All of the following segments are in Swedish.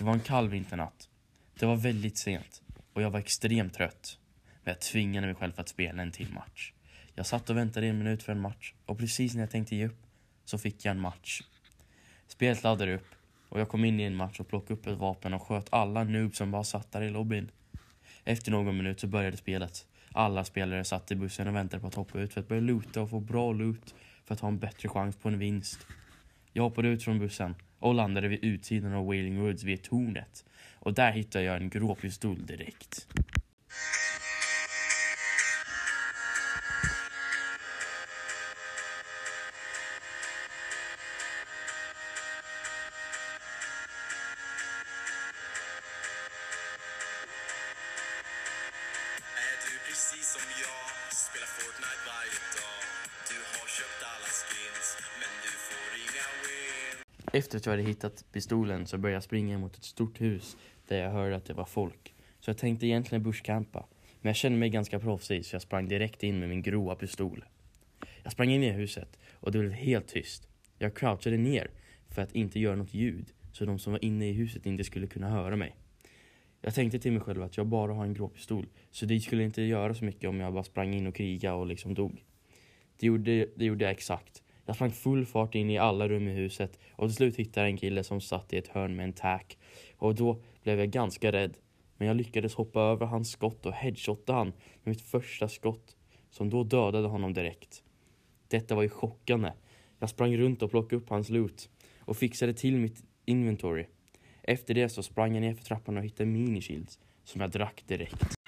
Det var en kall vinternatt. Det var väldigt sent och jag var extremt trött. Men jag tvingade mig själv att spela en till match. Jag satt och väntade en minut för en match och precis när jag tänkte ge upp så fick jag en match. Spelet laddade upp och jag kom in i en match och plockade upp ett vapen och sköt alla noobs som bara satt där i lobbyn. Efter någon minut så började spelet. Alla spelare satt i bussen och väntade på att hoppa ut för att börja loota och få bra loot för att ha en bättre chans på en vinst. Jag hoppade ut från bussen och landade vid utsidan av Wailing Woods vid tornet. Och där hittade jag en grå pistol direkt. Är du precis som jag? Spelar Fortnite varje dag. Du har köpt alla skins, men du får inga wins. Efter att jag hade hittat pistolen så började jag springa mot ett stort hus där jag hörde att det var folk. Så jag tänkte egentligen bushcampa. Men jag kände mig ganska proffsig så jag sprang direkt in med min gråa pistol. Jag sprang in i huset och det blev helt tyst. Jag crouchade ner för att inte göra något ljud så de som var inne i huset inte skulle kunna höra mig. Jag tänkte till mig själv att jag bara har en grå pistol så det skulle inte göra så mycket om jag bara sprang in och krigade och liksom dog. Det gjorde, det gjorde jag exakt. Jag sprang full fart in i alla rum i huset och till slut hittade jag en kille som satt i ett hörn med en tack. Och då blev jag ganska rädd. Men jag lyckades hoppa över hans skott och headshotta han med mitt första skott som då dödade honom direkt. Detta var ju chockande. Jag sprang runt och plockade upp hans loot och fixade till mitt inventory. Efter det så sprang jag ner för trappan och hittade minishields som jag drack direkt.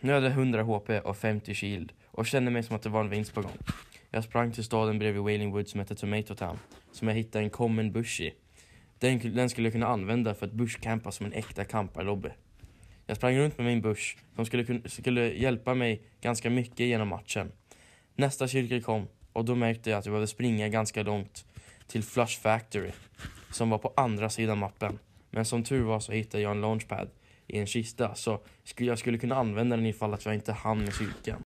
Nu hade jag 100 HP och 50 shield och kände mig som att det var en vinst på gång. Jag sprang till staden bredvid Wailing Woods som hette Tomato Town, som jag hittade en common bush i. Den, den skulle jag kunna använda för att bushcampa som en äkta kamparlobby. Jag sprang runt med min bush som skulle, skulle hjälpa mig ganska mycket genom matchen. Nästa cirkel kom och då märkte jag att jag behövde springa ganska långt till Flush Factory som var på andra sidan mappen. Men som tur var så hittade jag en launchpad i en kista så jag skulle kunna använda den ifall att jag inte hann med cykeln.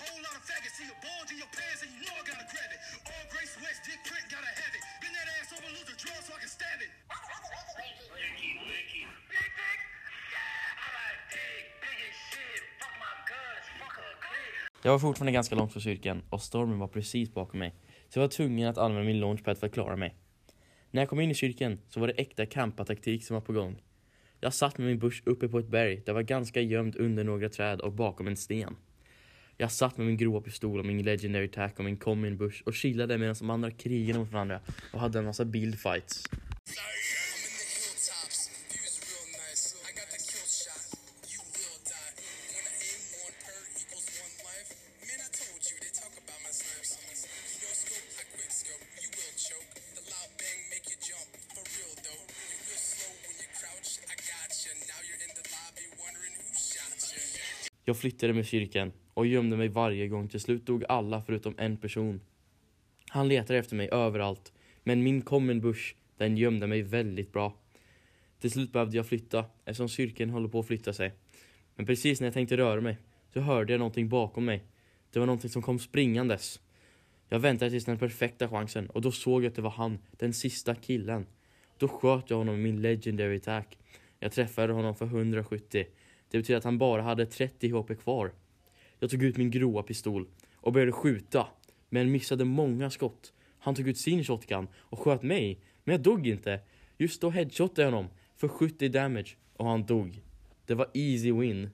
Whole lot of your in faggots. See a bulge in your pants and you know I gotta grab it. All grace West, dick print, Jag var fortfarande ganska långt från cirkeln och stormen var precis bakom mig. Så jag var tvungen att använda min launchpad för att klara mig. När jag kom in i cirkeln så var det äkta kampataktik som var på gång. Jag satt med min bush uppe på ett berg där var ganska gömd under några träd och bakom en sten. Jag satt med min grova pistol och min legendary tack och min common bush och chillade medan de andra krigade mot varandra och hade en massa bildfights. I'm Jag flyttade med kyrkan och gömde mig varje gång. Till slut dog alla förutom en person. Han letade efter mig överallt, men min common bush, den gömde mig väldigt bra. Till slut behövde jag flytta eftersom kyrkan håller på att flytta sig. Men precis när jag tänkte röra mig så hörde jag någonting bakom mig. Det var någonting som kom springandes. Jag väntade tills den perfekta chansen och då såg jag att det var han, den sista killen. Då sköt jag honom med min legendary attack. Jag träffade honom för 170. Det betyder att han bara hade 30 HP kvar. Jag tog ut min gråa pistol och började skjuta, men missade många skott. Han tog ut sin shotgun och sköt mig, men jag dog inte. Just då headshotade jag honom för 70 damage och han dog. Det var easy win.